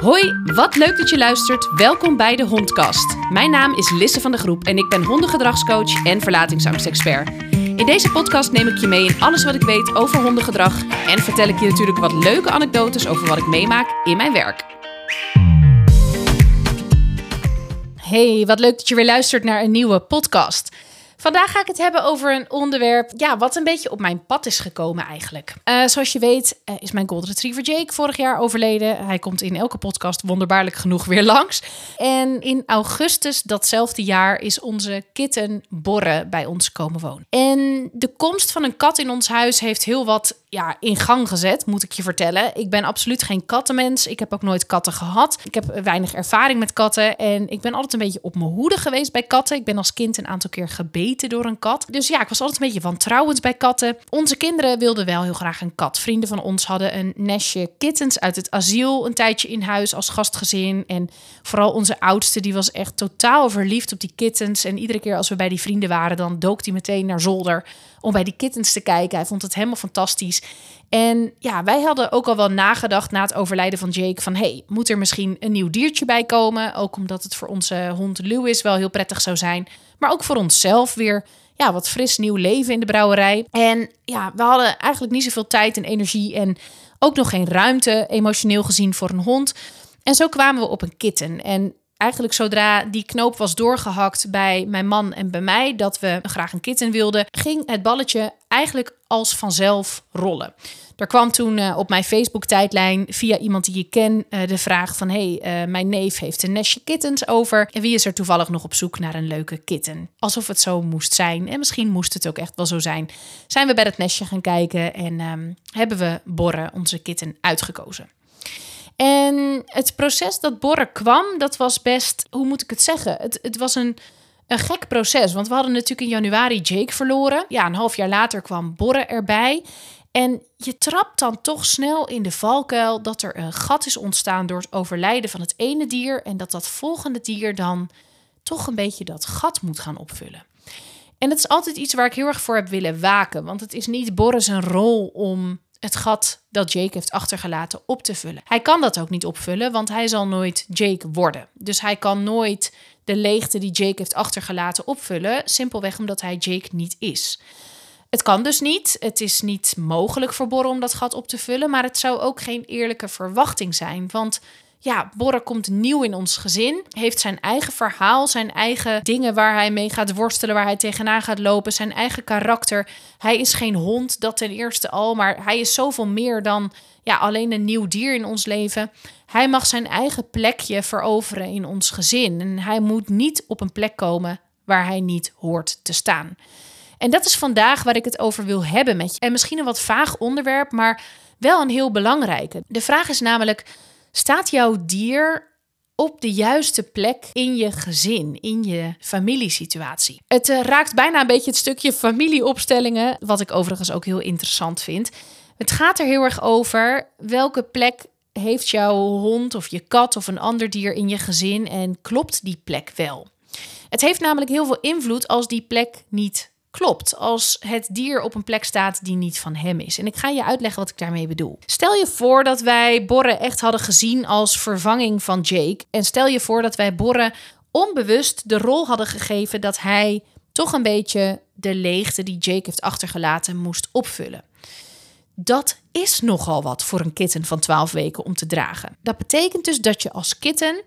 Hoi, wat leuk dat je luistert. Welkom bij de Hondkast. Mijn naam is Lisse van de Groep en ik ben hondengedragscoach en verlatingsangstexpert. In deze podcast neem ik je mee in alles wat ik weet over hondengedrag en vertel ik je natuurlijk wat leuke anekdotes over wat ik meemaak in mijn werk. Hey, wat leuk dat je weer luistert naar een nieuwe podcast. Vandaag ga ik het hebben over een onderwerp ja, wat een beetje op mijn pad is gekomen eigenlijk. Uh, zoals je weet uh, is mijn Golden Retriever Jake vorig jaar overleden. Hij komt in elke podcast wonderbaarlijk genoeg weer langs. En in augustus datzelfde jaar is onze kitten Borre bij ons komen wonen. En de komst van een kat in ons huis heeft heel wat ja, in gang gezet, moet ik je vertellen. Ik ben absoluut geen kattenmens. Ik heb ook nooit katten gehad. Ik heb weinig ervaring met katten. En ik ben altijd een beetje op mijn hoede geweest bij katten. Ik ben als kind een aantal keer gebeten door een kat. Dus ja, ik was altijd een beetje wantrouwend bij katten. Onze kinderen wilden wel heel graag een kat. Vrienden van ons hadden een nestje kittens uit het asiel een tijdje in huis als gastgezin. En vooral onze oudste, die was echt totaal verliefd op die kittens. En iedere keer als we bij die vrienden waren, dan dook hij meteen naar zolder om bij die kittens te kijken. Hij vond het helemaal fantastisch. En ja, wij hadden ook al wel nagedacht na het overlijden van Jake van hey, moet er misschien een nieuw diertje bij komen? Ook omdat het voor onze hond Lewis wel heel prettig zou zijn, maar ook voor onszelf weer ja, wat fris nieuw leven in de brouwerij. En ja, we hadden eigenlijk niet zoveel tijd en energie en ook nog geen ruimte emotioneel gezien voor een hond. En zo kwamen we op een kitten. En eigenlijk zodra die knoop was doorgehakt bij mijn man en bij mij, dat we graag een kitten wilden, ging het balletje eigenlijk als vanzelf rollen. Er kwam toen uh, op mijn Facebook-tijdlijn via iemand die je ken uh, de vraag van... hey, uh, mijn neef heeft een nestje kittens over... en wie is er toevallig nog op zoek naar een leuke kitten? Alsof het zo moest zijn. En misschien moest het ook echt wel zo zijn. Zijn we bij dat nestje gaan kijken en um, hebben we Borre, onze kitten, uitgekozen. En het proces dat Borre kwam, dat was best, hoe moet ik het zeggen? Het, het was een, een gek proces. Want we hadden natuurlijk in januari Jake verloren. Ja, een half jaar later kwam Borre erbij. En je trapt dan toch snel in de valkuil dat er een gat is ontstaan door het overlijden van het ene dier. En dat dat volgende dier dan toch een beetje dat gat moet gaan opvullen. En het is altijd iets waar ik heel erg voor heb willen waken. Want het is niet Borre zijn rol om het gat dat Jake heeft achtergelaten op te vullen. Hij kan dat ook niet opvullen, want hij zal nooit Jake worden. Dus hij kan nooit de leegte die Jake heeft achtergelaten opvullen, simpelweg omdat hij Jake niet is. Het kan dus niet. Het is niet mogelijk voor Borre om dat gat op te vullen, maar het zou ook geen eerlijke verwachting zijn, want ja, Borre komt nieuw in ons gezin, heeft zijn eigen verhaal, zijn eigen dingen waar hij mee gaat worstelen, waar hij tegenaan gaat lopen, zijn eigen karakter. Hij is geen hond, dat ten eerste al, maar hij is zoveel meer dan ja, alleen een nieuw dier in ons leven. Hij mag zijn eigen plekje veroveren in ons gezin en hij moet niet op een plek komen waar hij niet hoort te staan. En dat is vandaag waar ik het over wil hebben met je. En misschien een wat vaag onderwerp, maar wel een heel belangrijke. De vraag is namelijk Staat jouw dier op de juiste plek in je gezin, in je familiesituatie. Het uh, raakt bijna een beetje het stukje familieopstellingen, wat ik overigens ook heel interessant vind. Het gaat er heel erg over welke plek heeft jouw hond of je kat of een ander dier in je gezin en klopt die plek wel? Het heeft namelijk heel veel invloed als die plek niet klopt als het dier op een plek staat die niet van hem is. En ik ga je uitleggen wat ik daarmee bedoel. Stel je voor dat wij Borre echt hadden gezien als vervanging van Jake. En stel je voor dat wij Borre onbewust de rol hadden gegeven dat hij toch een beetje de leegte die Jake heeft achtergelaten moest opvullen. Dat is nogal wat voor een kitten van 12 weken om te dragen. Dat betekent dus dat je als kitten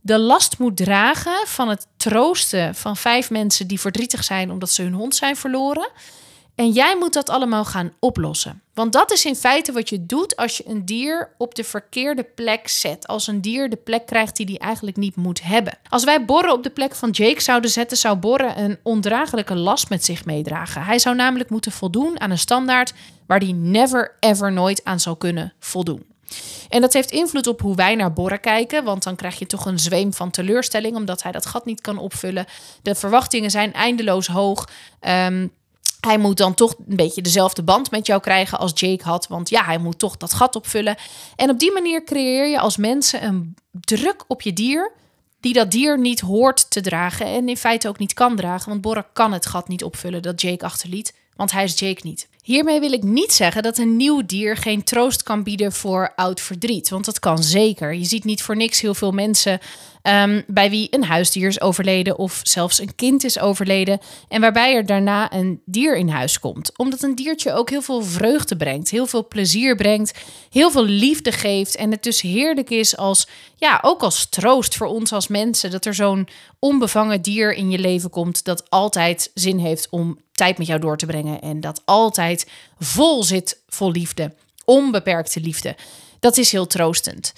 de last moet dragen van het troosten van vijf mensen die verdrietig zijn omdat ze hun hond zijn verloren. En jij moet dat allemaal gaan oplossen. Want dat is in feite wat je doet als je een dier op de verkeerde plek zet. Als een dier de plek krijgt die hij eigenlijk niet moet hebben. Als wij Borre op de plek van Jake zouden zetten, zou Borre een ondraaglijke last met zich meedragen. Hij zou namelijk moeten voldoen aan een standaard waar hij never ever nooit aan zou kunnen voldoen. En dat heeft invloed op hoe wij naar Borre kijken, want dan krijg je toch een zweem van teleurstelling, omdat hij dat gat niet kan opvullen. De verwachtingen zijn eindeloos hoog. Um, hij moet dan toch een beetje dezelfde band met jou krijgen als Jake had. Want ja, hij moet toch dat gat opvullen. En op die manier creëer je als mensen een druk op je dier. Die dat dier niet hoort te dragen. En in feite ook niet kan dragen. Want Borre kan het gat niet opvullen dat Jake achterliet. Want hij is Jake niet. Hiermee wil ik niet zeggen dat een nieuw dier geen troost kan bieden voor oud verdriet, want dat kan zeker. Je ziet niet voor niks heel veel mensen um, bij wie een huisdier is overleden of zelfs een kind is overleden en waarbij er daarna een dier in huis komt. Omdat een diertje ook heel veel vreugde brengt, heel veel plezier brengt, heel veel liefde geeft en het dus heerlijk is als, ja, ook als troost voor ons als mensen dat er zo'n onbevangen dier in je leven komt dat altijd zin heeft om tijd met jou door te brengen en dat altijd vol zit vol liefde, onbeperkte liefde. Dat is heel troostend.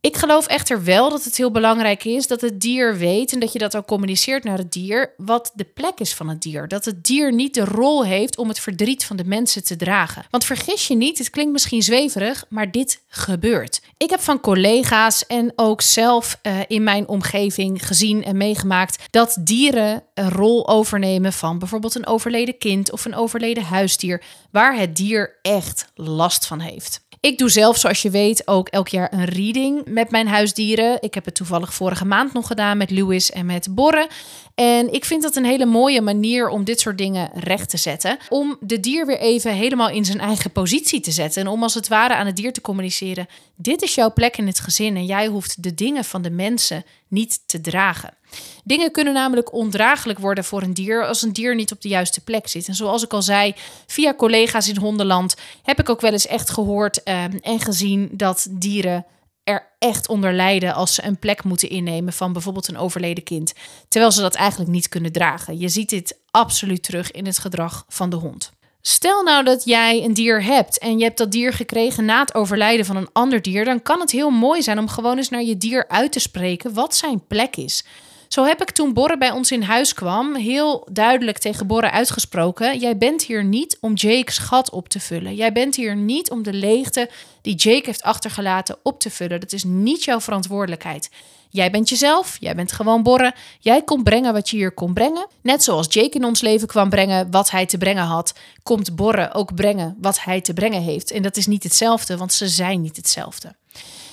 Ik geloof echter wel dat het heel belangrijk is dat het dier weet en dat je dat ook communiceert naar het dier, wat de plek is van het dier. Dat het dier niet de rol heeft om het verdriet van de mensen te dragen. Want vergis je niet, het klinkt misschien zweverig, maar dit gebeurt. Ik heb van collega's en ook zelf uh, in mijn omgeving gezien en meegemaakt dat dieren een rol overnemen van bijvoorbeeld een overleden kind of een overleden huisdier, waar het dier echt last van heeft. Ik doe zelf, zoals je weet, ook elk jaar een reading met mijn huisdieren. Ik heb het toevallig vorige maand nog gedaan met Louis en met Borre. En ik vind dat een hele mooie manier om dit soort dingen recht te zetten. Om de dier weer even helemaal in zijn eigen positie te zetten. En om als het ware aan het dier te communiceren: dit is jouw plek in het gezin en jij hoeft de dingen van de mensen niet te dragen. Dingen kunnen namelijk ondraaglijk worden voor een dier als een dier niet op de juiste plek zit. En zoals ik al zei, via collega's in hondenland heb ik ook wel eens echt gehoord ehm, en gezien dat dieren er echt onder lijden als ze een plek moeten innemen van bijvoorbeeld een overleden kind, terwijl ze dat eigenlijk niet kunnen dragen. Je ziet dit absoluut terug in het gedrag van de hond. Stel nou dat jij een dier hebt en je hebt dat dier gekregen na het overlijden van een ander dier, dan kan het heel mooi zijn om gewoon eens naar je dier uit te spreken wat zijn plek is. Zo heb ik toen Borre bij ons in huis kwam heel duidelijk tegen Borre uitgesproken: Jij bent hier niet om Jake's gat op te vullen. Jij bent hier niet om de leegte die Jake heeft achtergelaten op te vullen. Dat is niet jouw verantwoordelijkheid. Jij bent jezelf, jij bent gewoon Borre. Jij komt brengen wat je hier kon brengen. Net zoals Jake in ons leven kwam brengen wat hij te brengen had, komt Borre ook brengen wat hij te brengen heeft. En dat is niet hetzelfde, want ze zijn niet hetzelfde.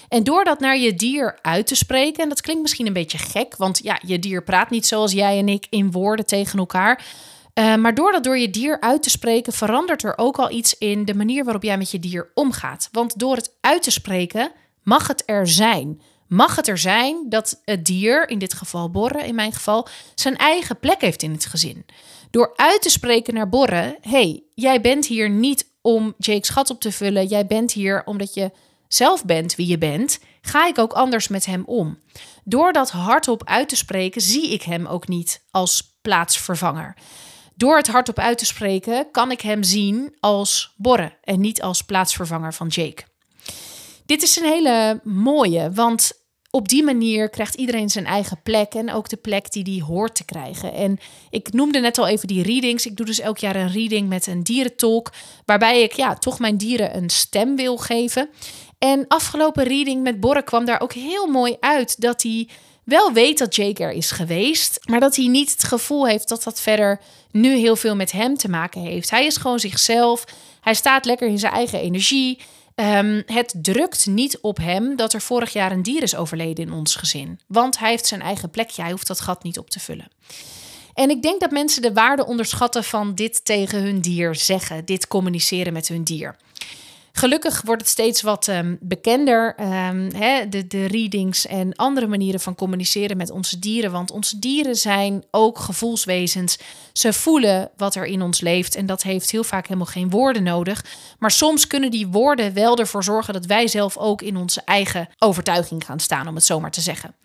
En door dat naar je dier uit te spreken, en dat klinkt misschien een beetje gek, want ja, je dier praat niet zoals jij en ik in woorden tegen elkaar. Uh, maar door dat door je dier uit te spreken, verandert er ook al iets in de manier waarop jij met je dier omgaat. Want door het uit te spreken, mag het er zijn. Mag het er zijn dat het dier, in dit geval Borre, in mijn geval, zijn eigen plek heeft in het gezin. Door uit te spreken naar Borre: hey, jij bent hier niet om Jake's gat op te vullen. Jij bent hier omdat je zelf bent wie je bent, ga ik ook anders met hem om. Door dat hardop uit te spreken, zie ik hem ook niet als plaatsvervanger. Door het hardop uit te spreken, kan ik hem zien als Borre en niet als plaatsvervanger van Jake. Dit is een hele mooie, want op die manier krijgt iedereen zijn eigen plek en ook de plek die die hoort te krijgen. En ik noemde net al even die readings. Ik doe dus elk jaar een reading met een dierentolk, waarbij ik ja, toch mijn dieren een stem wil geven. En afgelopen reading met Borre kwam daar ook heel mooi uit dat hij wel weet dat Jake er is geweest, maar dat hij niet het gevoel heeft dat dat verder nu heel veel met hem te maken heeft. Hij is gewoon zichzelf. Hij staat lekker in zijn eigen energie. Um, het drukt niet op hem dat er vorig jaar een dier is overleden in ons gezin. Want hij heeft zijn eigen plekje. Hij hoeft dat gat niet op te vullen. En ik denk dat mensen de waarde onderschatten van dit tegen hun dier zeggen, dit communiceren met hun dier. Gelukkig wordt het steeds wat um, bekender, hè, de, de readings en andere manieren van communiceren met onze dieren. Want onze dieren zijn ook gevoelswezens. Ze voelen wat er in ons leeft en dat heeft heel vaak helemaal geen woorden nodig. Maar soms kunnen die woorden wel ervoor zorgen dat wij zelf ook in onze eigen overtuiging gaan staan, om het zo maar te zeggen.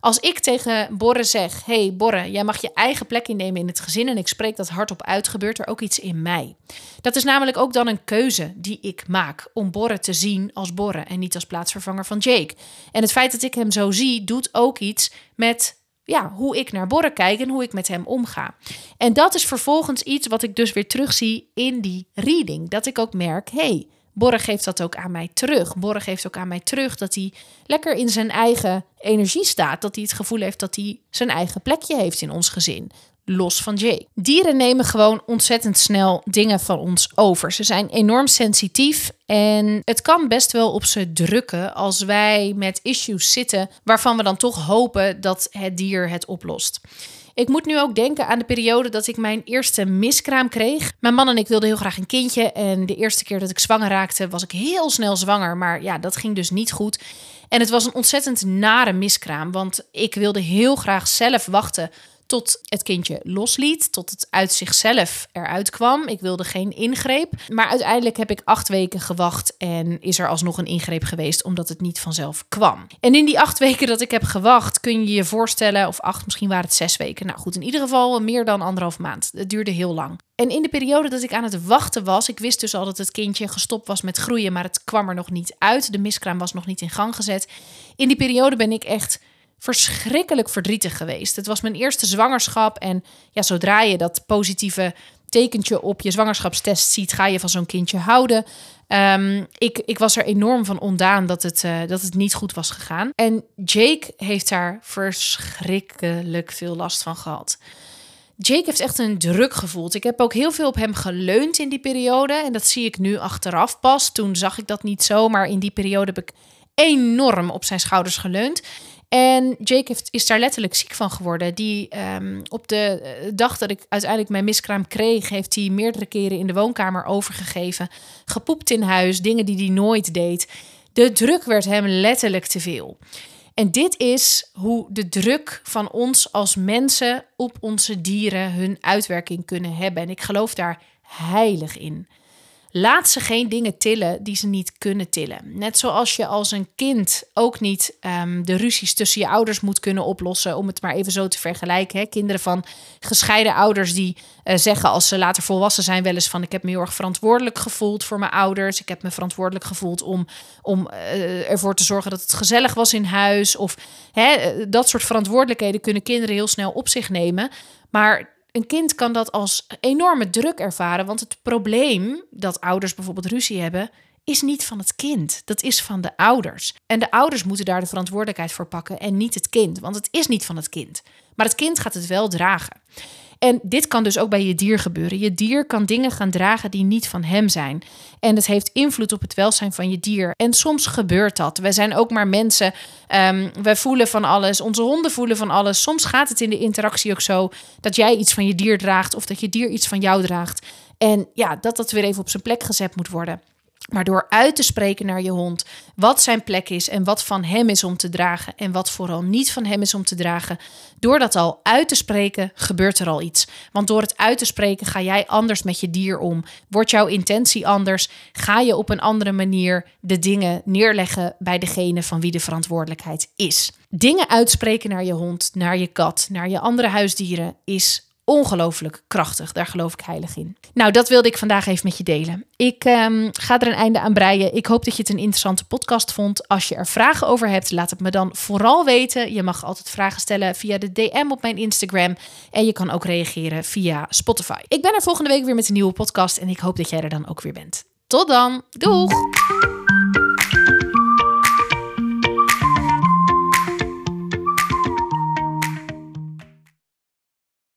Als ik tegen Borre zeg: hey Borre, jij mag je eigen plek innemen in het gezin en ik spreek dat hardop uit, gebeurt er ook iets in mij. Dat is namelijk ook dan een keuze die ik maak om Borre te zien als Borre en niet als plaatsvervanger van Jake. En het feit dat ik hem zo zie, doet ook iets met ja, hoe ik naar Borre kijk en hoe ik met hem omga. En dat is vervolgens iets wat ik dus weer terugzie in die reading. Dat ik ook merk: hey, Borre geeft dat ook aan mij terug. Borre geeft ook aan mij terug dat hij lekker in zijn eigen energie staat. Dat hij het gevoel heeft dat hij zijn eigen plekje heeft in ons gezin. Los van Jake. Dieren nemen gewoon ontzettend snel dingen van ons over. Ze zijn enorm sensitief en het kan best wel op ze drukken als wij met issues zitten waarvan we dan toch hopen dat het dier het oplost. Ik moet nu ook denken aan de periode dat ik mijn eerste miskraam kreeg. Mijn man en ik wilden heel graag een kindje. En de eerste keer dat ik zwanger raakte, was ik heel snel zwanger. Maar ja, dat ging dus niet goed. En het was een ontzettend nare miskraam, want ik wilde heel graag zelf wachten tot het kindje losliet, tot het uit zichzelf eruit kwam. Ik wilde geen ingreep. Maar uiteindelijk heb ik acht weken gewacht en is er alsnog een ingreep geweest omdat het niet vanzelf kwam. En in die acht weken dat ik heb gewacht, kun je je voorstellen, of acht, misschien waren het zes weken. Nou goed, in ieder geval meer dan anderhalf maand. Het duurde heel lang. En in de periode dat ik aan het wachten was, ik wist dus al dat het kindje gestopt was met groeien, maar het kwam er nog niet uit. De miskraam was nog niet in gang gezet. In die periode ben ik echt verschrikkelijk verdrietig geweest. Het was mijn eerste zwangerschap en ja, zodra je dat positieve tekentje op je zwangerschapstest ziet, ga je van zo'n kindje houden. Um, ik, ik was er enorm van ondaan dat het, uh, dat het niet goed was gegaan. En Jake heeft daar verschrikkelijk veel last van gehad. Jake heeft echt een druk gevoeld. Ik heb ook heel veel op hem geleund in die periode. En dat zie ik nu achteraf pas. Toen zag ik dat niet zo, maar in die periode heb ik enorm op zijn schouders geleund. En Jake is daar letterlijk ziek van geworden. Die um, op de eh, dag dat ik uiteindelijk mijn miskraam kreeg, heeft hij meerdere keren in de woonkamer overgegeven. Gepoept in huis, dingen die hij nooit deed. De druk werd hem letterlijk te veel. En dit is hoe de druk van ons als mensen op onze dieren hun uitwerking kunnen hebben. En ik geloof daar heilig in. Laat ze geen dingen tillen die ze niet kunnen tillen. Net zoals je als een kind ook niet um, de ruzies tussen je ouders moet kunnen oplossen, om het maar even zo te vergelijken. Hè. Kinderen van gescheiden ouders die uh, zeggen als ze later volwassen zijn, wel eens van ik heb me heel erg verantwoordelijk gevoeld voor mijn ouders. Ik heb me verantwoordelijk gevoeld om, om uh, ervoor te zorgen dat het gezellig was in huis. Of hè, dat soort verantwoordelijkheden kunnen kinderen heel snel op zich nemen. Maar een kind kan dat als enorme druk ervaren. Want het probleem dat ouders bijvoorbeeld ruzie hebben, is niet van het kind. Dat is van de ouders. En de ouders moeten daar de verantwoordelijkheid voor pakken en niet het kind. Want het is niet van het kind. Maar het kind gaat het wel dragen. En dit kan dus ook bij je dier gebeuren. Je dier kan dingen gaan dragen die niet van hem zijn. En het heeft invloed op het welzijn van je dier. En soms gebeurt dat. Wij zijn ook maar mensen. Um, wij voelen van alles. Onze honden voelen van alles. Soms gaat het in de interactie ook zo dat jij iets van je dier draagt of dat je dier iets van jou draagt. En ja, dat dat weer even op zijn plek gezet moet worden. Maar door uit te spreken naar je hond wat zijn plek is en wat van hem is om te dragen en wat vooral niet van hem is om te dragen, door dat al uit te spreken, gebeurt er al iets. Want door het uit te spreken ga jij anders met je dier om. Wordt jouw intentie anders? Ga je op een andere manier de dingen neerleggen bij degene van wie de verantwoordelijkheid is. Dingen uitspreken naar je hond, naar je kat, naar je andere huisdieren is ongelooflijk krachtig. Daar geloof ik heilig in. Nou, dat wilde ik vandaag even met je delen. Ik um, ga er een einde aan breien. Ik hoop dat je het een interessante podcast vond. Als je er vragen over hebt, laat het me dan vooral weten. Je mag altijd vragen stellen via de DM op mijn Instagram. En je kan ook reageren via Spotify. Ik ben er volgende week weer met een nieuwe podcast. En ik hoop dat jij er dan ook weer bent. Tot dan. Doeg!